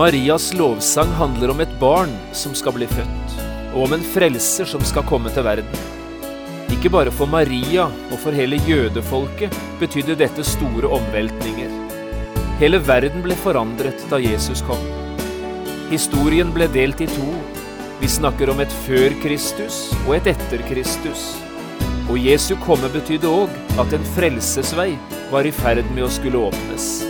Marias lovsang handler om et barn som skal bli født, og om en frelser som skal komme til verden. Ikke bare for Maria og for hele jødefolket betydde dette store omveltninger. Hele verden ble forandret da Jesus kom. Historien ble delt i to. Vi snakker om et før Kristus og et etter Kristus. Og Jesu komme betydde òg at en frelsesvei var i ferd med å skulle åpnes.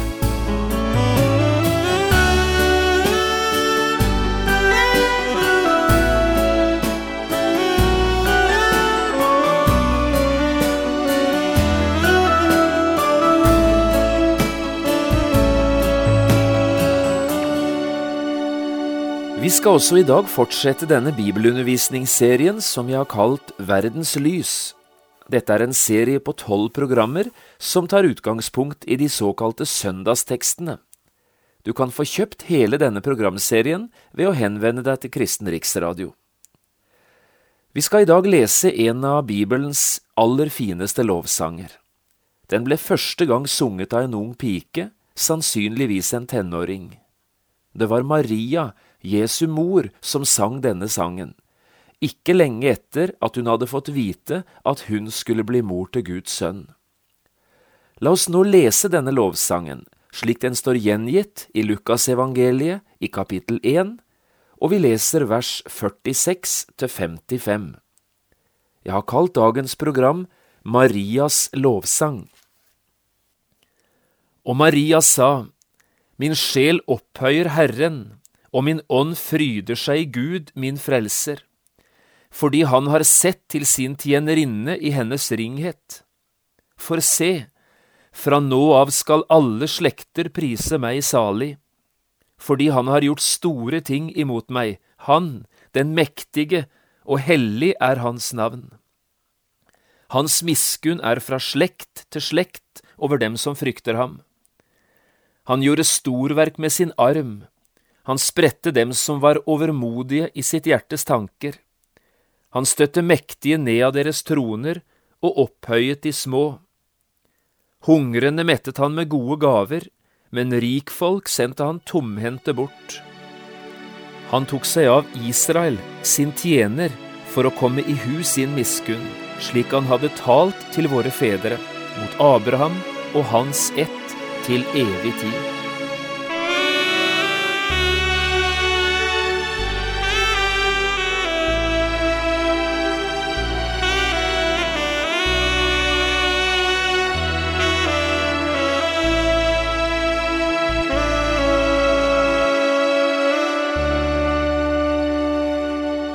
Vi skal også i dag fortsette denne bibelundervisningsserien som vi har kalt Verdens lys. Dette er en serie på tolv programmer som tar utgangspunkt i de såkalte søndagstekstene. Du kan få kjøpt hele denne programserien ved å henvende deg til Kristen Riksradio. Vi skal i dag lese en av Bibelens aller fineste lovsanger. Den ble første gang sunget av en ung pike, sannsynligvis en tenåring. Det var Maria, Jesu mor, som sang denne sangen, ikke lenge etter at hun hadde fått vite at hun skulle bli mor til Guds sønn. La oss nå lese denne lovsangen, slik den står gjengitt i Lukasevangeliet i kapittel 1, og vi leser vers 46 til 55. Jeg har kalt dagens program Marias lovsang. Og Maria sa, Min sjel opphøyer Herren, og min ånd fryder seg i Gud, min frelser, fordi han har sett til sin tjenerinne i hennes ringhet. For se, fra nå av skal alle slekter prise meg salig, fordi han har gjort store ting imot meg, han, den mektige, og hellig er hans navn. Hans miskunn er fra slekt til slekt over dem som frykter ham. Han gjorde storverk med sin arm, han spredte dem som var overmodige i sitt hjertes tanker. Han støtte mektige ned av deres troner og opphøyet de små. Hungrende mettet han med gode gaver, men rikfolk sendte han tomhendte bort. Han tok seg av Israel, sin tjener, for å komme i hu sin miskunn, slik han hadde talt til våre fedre, mot Abraham og hans ett til evig tid.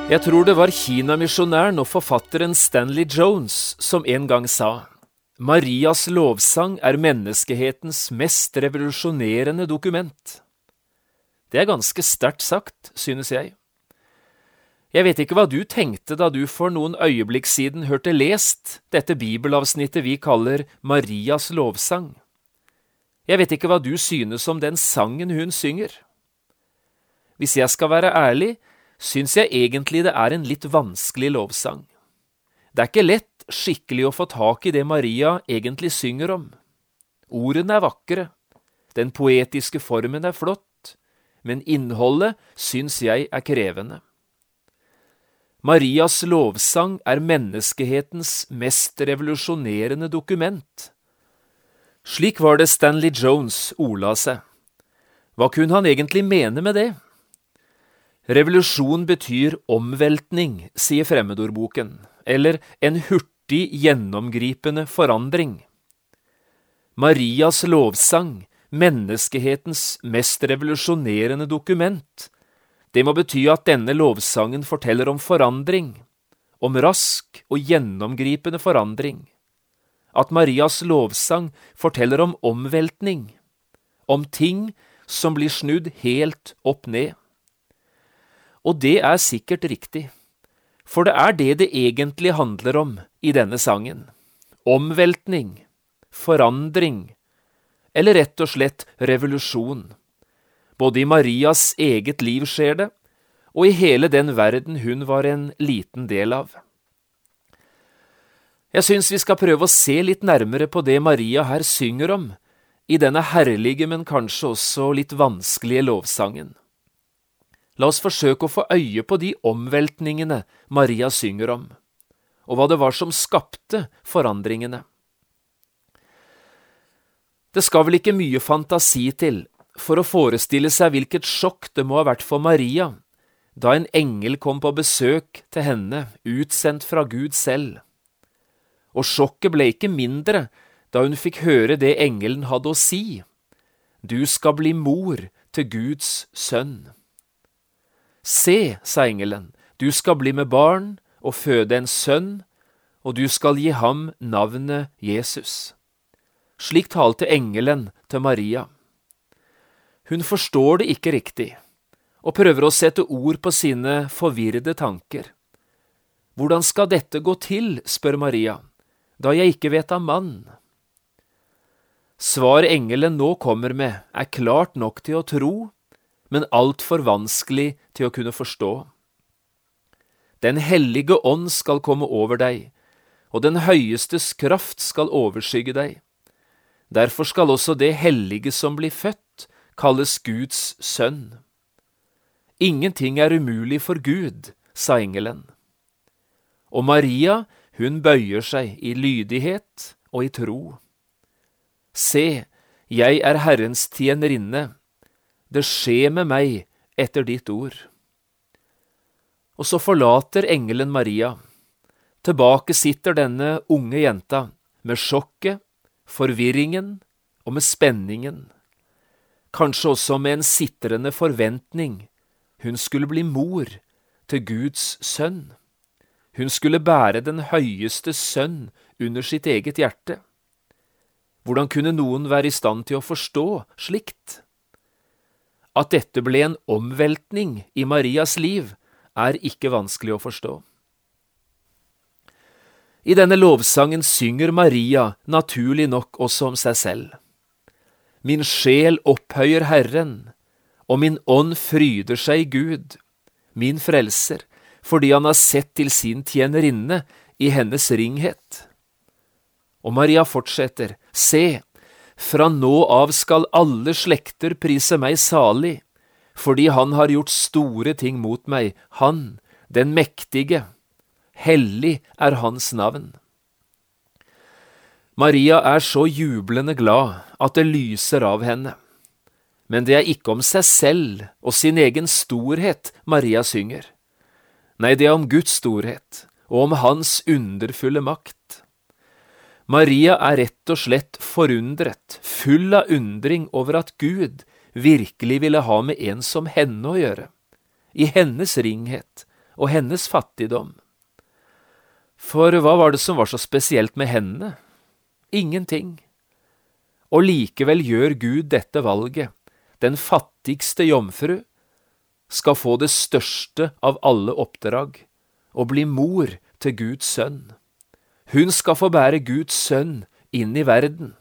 Jeg tror det var kinamisjonæren og forfatteren Stanley Jones som en gang sa Marias lovsang er menneskehetens mest revolusjonerende dokument. Det er ganske sterkt sagt, synes jeg. Jeg vet ikke hva du tenkte da du for noen øyeblikk siden hørte lest dette bibelavsnittet vi kaller Marias lovsang. Jeg vet ikke hva du synes om den sangen hun synger. Hvis jeg skal være ærlig, syns jeg egentlig det er en litt vanskelig lovsang. Det er ikke lett skikkelig å få tak i det Maria egentlig synger om. Ordene er vakre, den poetiske formen er flott, men innholdet syns jeg er krevende. Marias lovsang er menneskehetens mest revolusjonerende dokument. Slik var det Stanley Jones ordla seg. Hva kunne han egentlig mene med det? Revolusjon betyr omveltning, sier fremmedordboken, eller en hurtig, gjennomgripende forandring. Marias lovsang, menneskehetens mest revolusjonerende dokument, det må bety at denne lovsangen forteller om forandring, om rask og gjennomgripende forandring. At Marias lovsang forteller om omveltning, om ting som blir snudd helt opp ned. Og det er sikkert riktig, for det er det det egentlig handler om i denne sangen. Omveltning, forandring, eller rett og slett revolusjon. Både i Marias eget liv skjer det, og i hele den verden hun var en liten del av. Jeg syns vi skal prøve å se litt nærmere på det Maria her synger om, i denne herlige, men kanskje også litt vanskelige lovsangen. La oss forsøke å få øye på de omveltningene Maria synger om, og hva det var som skapte forandringene. Det skal vel ikke mye fantasi til for å forestille seg hvilket sjokk det må ha vært for Maria da en engel kom på besøk til henne, utsendt fra Gud selv. Og sjokket ble ikke mindre da hun fikk høre det engelen hadde å si. Du skal bli mor til Guds sønn. Se, sa engelen, du skal bli med barn og føde en sønn, og du skal gi ham navnet Jesus. Slik talte engelen til Maria. Hun forstår det ikke riktig, og prøver å sette ord på sine forvirrede tanker. Hvordan skal dette gå til, spør Maria, da jeg ikke vet av mann? Svar engelen nå kommer med, er klart nok til å tro, men altfor vanskelig til å kunne forstå. Den hellige ånd skal komme over deg, og den høyestes kraft skal overskygge deg. Derfor skal også det hellige som blir født, kalles Guds sønn. Ingenting er umulig for Gud, sa engelen. Og Maria, hun bøyer seg i lydighet og i tro. Se, jeg er Herrens tjenerinne, det skjer med meg etter ditt ord. Og så forlater engelen Maria. Tilbake sitter denne unge jenta med sjokket forvirringen og med spenningen, kanskje også med en sitrende forventning. Hun skulle bli mor til Guds sønn. Hun skulle bære den høyeste sønn under sitt eget hjerte. Hvordan kunne noen være i stand til å forstå slikt? At dette ble en omveltning i Marias liv, er ikke vanskelig å forstå. I denne lovsangen synger Maria naturlig nok også om seg selv. Min sjel opphøyer Herren, og min ånd fryder seg i Gud, min frelser, fordi han har sett til sin tjenerinne i hennes ringhet. Og Maria fortsetter, Se, fra nå av skal alle slekter prise meg salig, fordi han har gjort store ting mot meg, han, den mektige, Hellig er hans navn. Maria er så jublende glad at det lyser av henne. Men det er ikke om seg selv og sin egen storhet Maria synger. Nei, det er om Guds storhet og om Hans underfulle makt. Maria er rett og slett forundret, full av undring over at Gud virkelig ville ha med en som henne å gjøre, i hennes ringhet og hennes fattigdom. For hva var det som var så spesielt med henne? Ingenting. Og likevel gjør Gud dette valget. Den fattigste jomfru skal få det største av alle oppdrag, å bli mor til Guds sønn. Hun skal få bære Guds sønn inn i verden.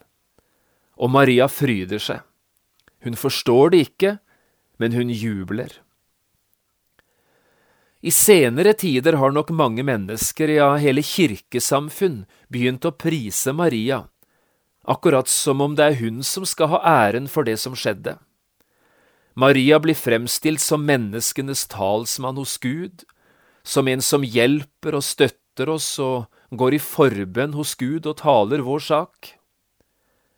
Og Maria fryder seg. Hun forstår det ikke, men hun jubler. I senere tider har nok mange mennesker, ja hele kirkesamfunn, begynt å prise Maria, akkurat som om det er hun som skal ha æren for det som skjedde. Maria blir fremstilt som menneskenes talsmann hos Gud, som en som hjelper og støtter oss og går i forbønn hos Gud og taler vår sak.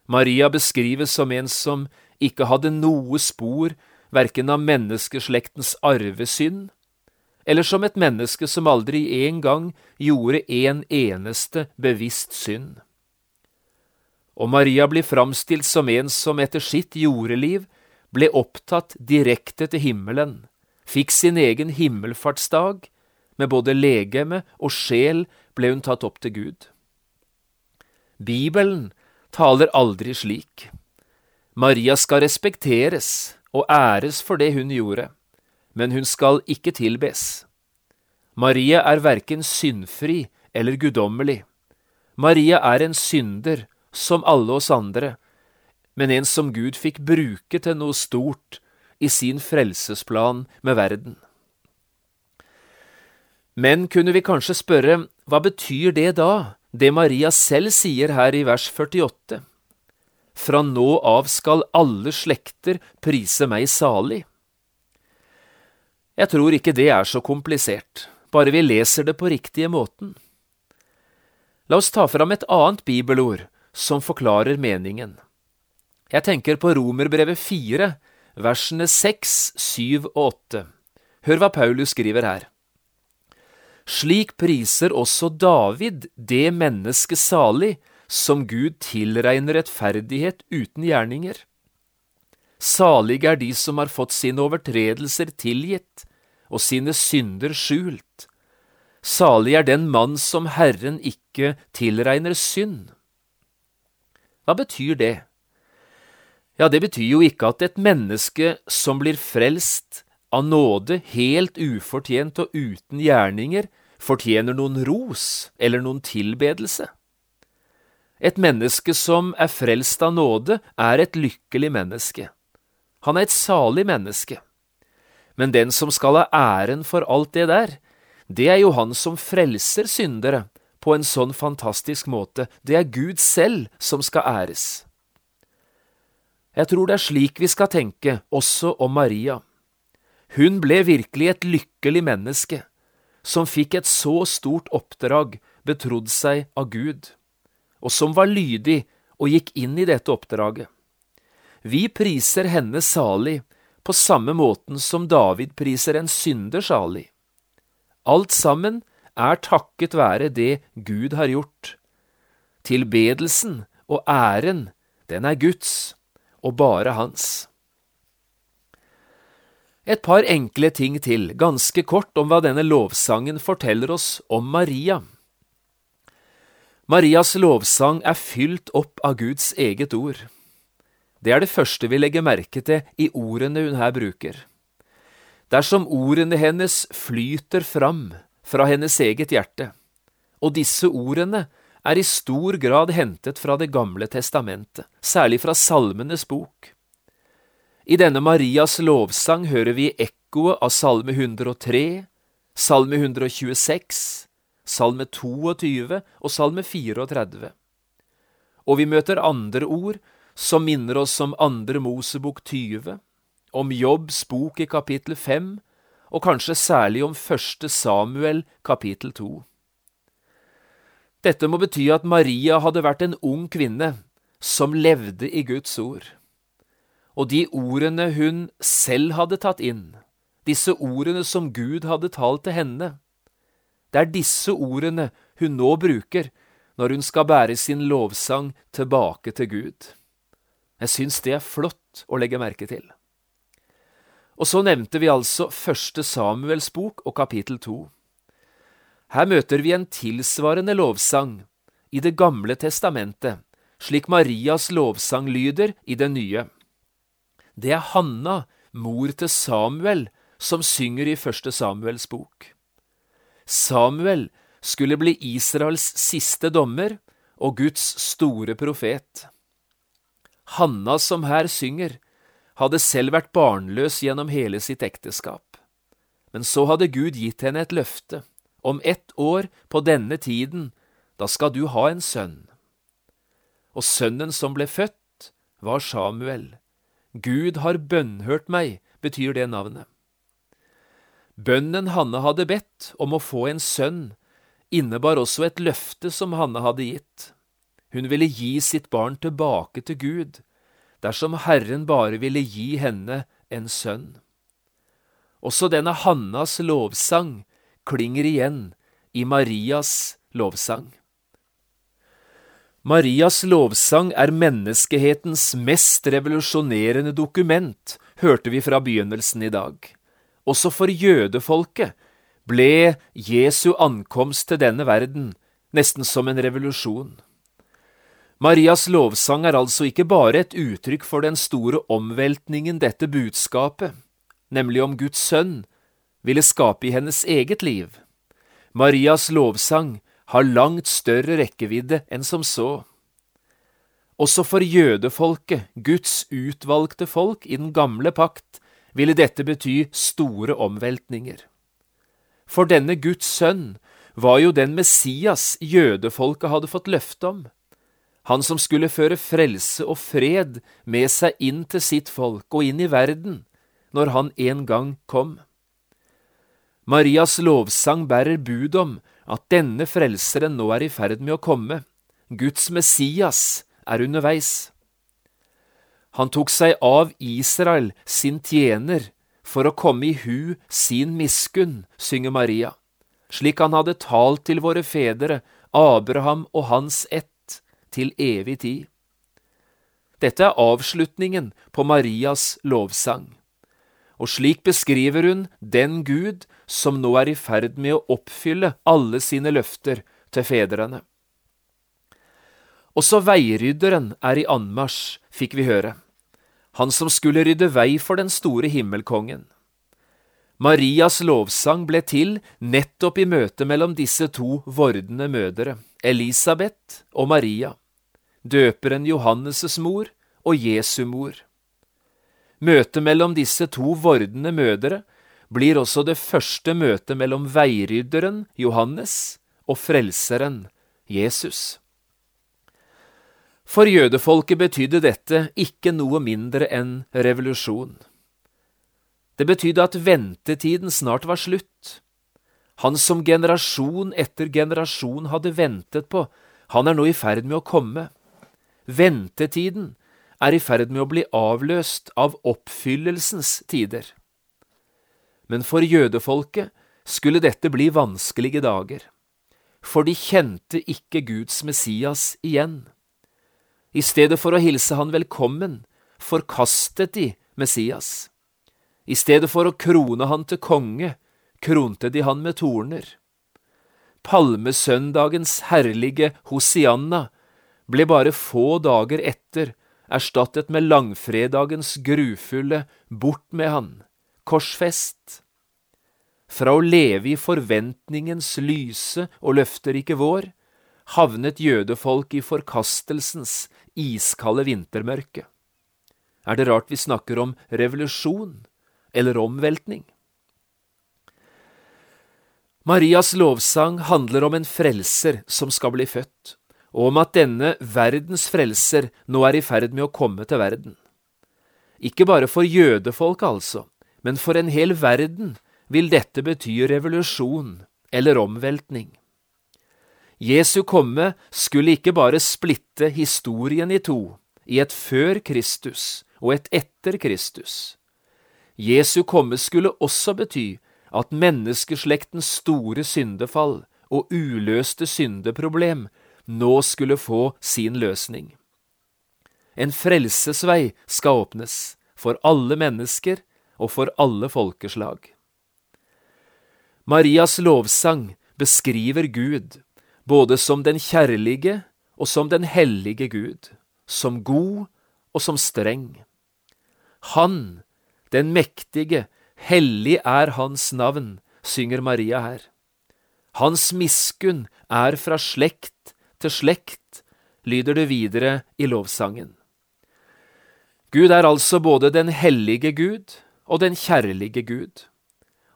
Maria beskrives som en som ikke hadde noe spor verken av menneskeslektens arvesynd eller som et menneske som aldri en gang gjorde en eneste bevisst synd. Og Maria blir framstilt som en som etter sitt jordeliv ble opptatt direkte til himmelen, fikk sin egen himmelfartsdag, med både legeme og sjel ble hun tatt opp til Gud. Bibelen taler aldri slik. Maria skal respekteres og æres for det hun gjorde, men hun skal ikke tilbes. Maria er verken syndfri eller guddommelig. Maria er en synder, som alle oss andre, men en som Gud fikk bruke til noe stort i sin frelsesplan med verden. Men kunne vi kanskje spørre, hva betyr det da, det Maria selv sier her i vers 48? Fra nå av skal alle slekter prise meg salig. Jeg tror ikke det er så komplisert, bare vi leser det på riktige måten. La oss ta fram et annet bibelord som forklarer meningen. Jeg tenker på Romerbrevet 4, versene 6, 7 og 8. Hør hva Paulus skriver her. Slik priser også David det mennesket salig som Gud tilregner rettferdighet uten gjerninger. Salig er de som har fått sine overtredelser tilgitt og sine synder skjult. Salig er den mann som Herren ikke tilregner synd. Hva betyr det? Ja, det betyr jo ikke at et menneske som blir frelst av nåde helt ufortjent og uten gjerninger, fortjener noen ros eller noen tilbedelse. Et menneske som er frelst av nåde, er et lykkelig menneske. Han er et salig menneske. Men den som skal ha æren for alt det der, det er jo han som frelser syndere på en sånn fantastisk måte. Det er Gud selv som skal æres. Jeg tror det er slik vi skal tenke også om Maria. Hun ble virkelig et lykkelig menneske, som fikk et så stort oppdrag betrodd seg av Gud og som var lydig og gikk inn i dette oppdraget. Vi priser henne salig på samme måten som David priser en synder salig. Alt sammen er takket være det Gud har gjort. Tilbedelsen og æren, den er Guds, og bare hans. Et par enkle ting til, ganske kort om hva denne lovsangen forteller oss om Maria. Marias lovsang er fylt opp av Guds eget ord. Det er det første vi legger merke til i ordene hun her bruker. Dersom ordene hennes flyter fram fra hennes eget hjerte, og disse ordene er i stor grad hentet fra Det gamle testamentet, særlig fra Salmenes bok. I denne Marias lovsang hører vi ekkoet av Salme 103, Salme 126, Salme 22 og Salme 34. Og vi møter andre ord som minner oss om Andre Mosebok 20, om Jobbs bok i kapittel 5, og kanskje særlig om Første Samuel kapittel 2. Dette må bety at Maria hadde vært en ung kvinne som levde i Guds ord. Og de ordene hun selv hadde tatt inn, disse ordene som Gud hadde talt til henne, det er disse ordene hun nå bruker når hun skal bære sin lovsang tilbake til Gud. Jeg syns det er flott å legge merke til. Og så nevnte vi altså første Samuels bok og kapittel to. Her møter vi en tilsvarende lovsang i Det gamle testamentet, slik Marias lovsang lyder i det nye. Det er Hanna, mor til Samuel, som synger i første Samuels bok. Samuel skulle bli Israels siste dommer og Guds store profet. Hanna som her synger, hadde selv vært barnløs gjennom hele sitt ekteskap. Men så hadde Gud gitt henne et løfte. Om ett år, på denne tiden, da skal du ha en sønn. Og sønnen som ble født, var Samuel. Gud har bønnhørt meg, betyr det navnet. Bønnen Hanne hadde bedt om å få en sønn, innebar også et løfte som Hanne hadde gitt. Hun ville gi sitt barn tilbake til Gud, dersom Herren bare ville gi henne en sønn. Også denne Hannas lovsang klinger igjen i Marias lovsang. Marias lovsang er menneskehetens mest revolusjonerende dokument, hørte vi fra begynnelsen i dag. Også for jødefolket ble Jesu ankomst til denne verden nesten som en revolusjon. Marias lovsang er altså ikke bare et uttrykk for den store omveltningen dette budskapet, nemlig om Guds sønn, ville skape i hennes eget liv. Marias lovsang har langt større rekkevidde enn som så. Også for jødefolket, Guds utvalgte folk i den gamle pakt, ville dette bety store omveltninger. For denne Guds sønn var jo den Messias jødefolket hadde fått løfte om, han som skulle føre frelse og fred med seg inn til sitt folk og inn i verden, når han en gang kom. Marias lovsang bærer bud om at denne frelseren nå er i ferd med å komme, Guds Messias er underveis. Han tok seg av Israel, sin tjener, for å komme i hu sin miskunn, synger Maria, slik han hadde talt til våre fedre, Abraham og hans ett, til evig tid. Dette er avslutningen på Marias lovsang, og slik beskriver hun den Gud som nå er i ferd med å oppfylle alle sine løfter til fedrene. Også veirydderen er i anmarsj, fikk vi høre, han som skulle rydde vei for den store himmelkongen. Marias lovsang ble til nettopp i møtet mellom disse to vordende mødre, Elisabeth og Maria, døperen Johannes' mor og Jesu mor. Møtet mellom disse to vordende mødre blir også det første møtet mellom veirydderen Johannes og frelseren Jesus. For jødefolket betydde dette ikke noe mindre enn revolusjon. Det betydde at ventetiden snart var slutt. Han som generasjon etter generasjon hadde ventet på, han er nå i ferd med å komme. Ventetiden er i ferd med å bli avløst av oppfyllelsens tider. Men for jødefolket skulle dette bli vanskelige dager, for de kjente ikke Guds Messias igjen. I stedet for å hilse han velkommen, forkastet de Messias. I stedet for å krone han til konge, kronte de han med torner. Palmesøndagens herlige Hosianna ble bare få dager etter erstattet med langfredagens grufulle Bort med han, korsfest. Fra å leve i forventningens lyse og løfterike vår, havnet jødefolk i forkastelsens iskalde vintermørke. Er det rart vi snakker om revolusjon eller omveltning? Marias lovsang handler om en frelser som skal bli født, og om at denne verdens frelser nå er i ferd med å komme til verden. Ikke bare for jødefolk, altså, men for en hel verden vil dette bety revolusjon eller omveltning. Jesu komme skulle ikke bare splitte historien i to, i et før Kristus og et etter Kristus. Jesu komme skulle også bety at menneskeslektens store syndefall og uløste syndeproblem nå skulle få sin løsning. En frelsesvei skal åpnes for alle mennesker og for alle folkeslag. Marias lovsang beskriver Gud både som den kjærlige og som den hellige Gud, som god og som streng. Han, den mektige, hellig er hans navn, synger Maria her. Hans miskunn er fra slekt til slekt, lyder det videre i lovsangen. Gud er altså både den hellige Gud og den kjærlige Gud,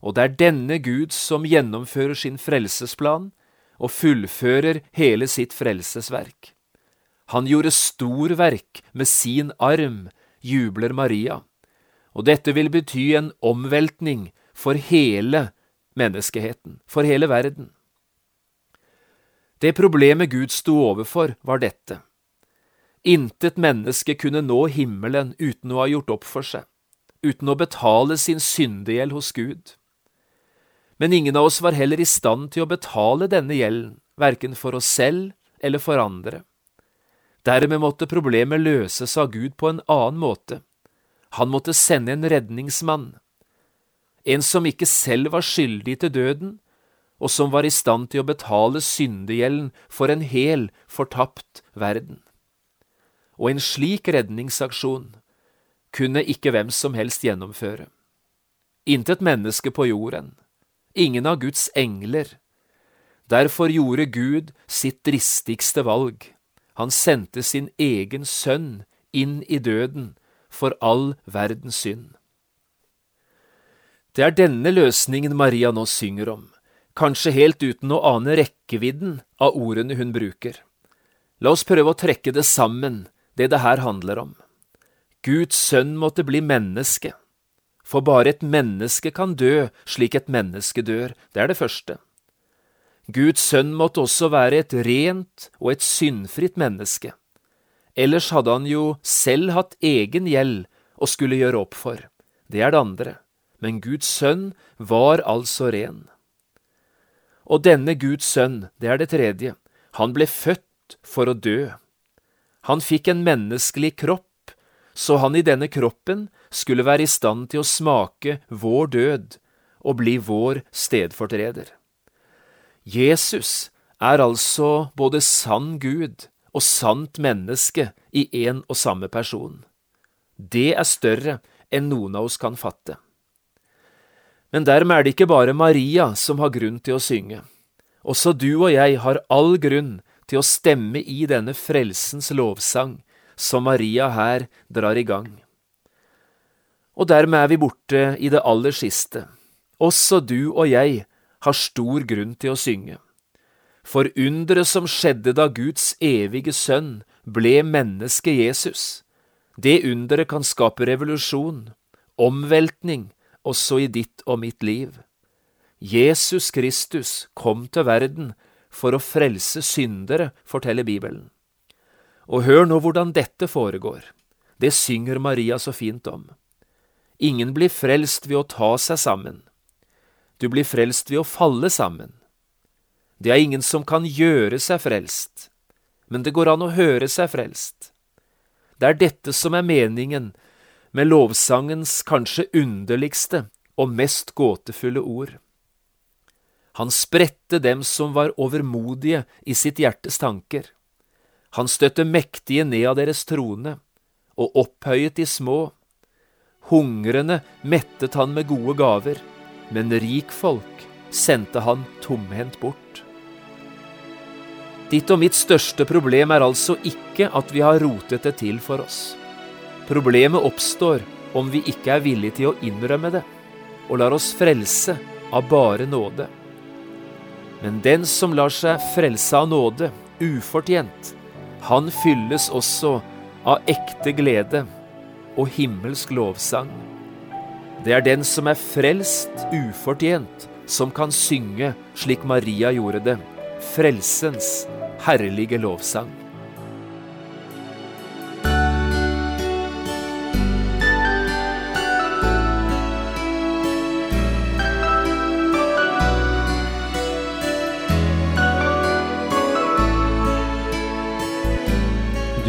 og det er denne Gud som gjennomfører sin frelsesplan og fullfører hele sitt frelsesverk. Han gjorde storverk med sin arm, jubler Maria, og dette vil bety en omveltning for hele menneskeheten, for hele verden. Det problemet Gud sto overfor, var dette. Intet menneske kunne nå himmelen uten å ha gjort opp for seg, uten å betale sin syndegjeld hos Gud men ingen av oss var heller i stand til å betale denne gjelden, verken for oss selv eller for andre. Dermed måtte problemet løses av Gud på en annen måte. Han måtte sende en redningsmann, en som ikke selv var skyldig til døden, og som var i stand til å betale syndegjelden for en hel, fortapt verden. og en slik redningsaksjon kunne ikke hvem som helst gjennomføre. Intet menneske på jorden, ingen av Guds engler. Derfor gjorde Gud sitt dristigste valg. Han sendte sin egen sønn inn i døden for all verdens synd. Det er denne løsningen Maria nå synger om, kanskje helt uten å ane rekkevidden av ordene hun bruker. La oss prøve å trekke det sammen, det det her handler om. Guds sønn måtte bli menneske, for bare et menneske kan dø slik et menneske dør, det er det første. Guds sønn måtte også være et rent og et syndfritt menneske. Ellers hadde han jo selv hatt egen gjeld og skulle gjøre opp for. Det er det andre. Men Guds sønn var altså ren. Og denne Guds sønn, det er det tredje, han ble født for å dø. Han fikk en menneskelig kropp, så han i denne kroppen skulle være i stand til å smake vår død og bli vår stedfortreder. Jesus er altså både sann Gud og sant menneske i én og samme person. Det er større enn noen av oss kan fatte. Men dermed er det ikke bare Maria som har grunn til å synge. Også du og jeg har all grunn til å stemme i denne frelsens lovsang som Maria her drar i gang. Og dermed er vi borte i det aller siste. Også du og jeg har stor grunn til å synge. For underet som skjedde da Guds evige sønn ble mennesket Jesus, det underet kan skape revolusjon, omveltning, også i ditt og mitt liv. Jesus Kristus kom til verden for å frelse syndere, forteller Bibelen. Og hør nå hvordan dette foregår. Det synger Maria så fint om. Ingen blir frelst ved å ta seg sammen. Du blir frelst ved å falle sammen. Det er ingen som kan gjøre seg frelst, men det går an å høre seg frelst. Det er dette som er meningen med lovsangens kanskje underligste og mest gåtefulle ord. Han spredte dem som var overmodige i sitt hjertes tanker. Han støtte mektige ned av deres trone, og opphøyet de små. Hungrende mettet han med gode gaver, men rikfolk sendte han tomhendt bort. Ditt og mitt største problem er altså ikke at vi har rotet det til for oss. Problemet oppstår om vi ikke er villige til å innrømme det, og lar oss frelse av bare nåde. Men den som lar seg frelse av nåde, ufortjent, han fylles også av ekte glede og himmelsk lovsang. Det er den som er frelst ufortjent, som kan synge slik Maria gjorde det, frelsens herlige lovsang.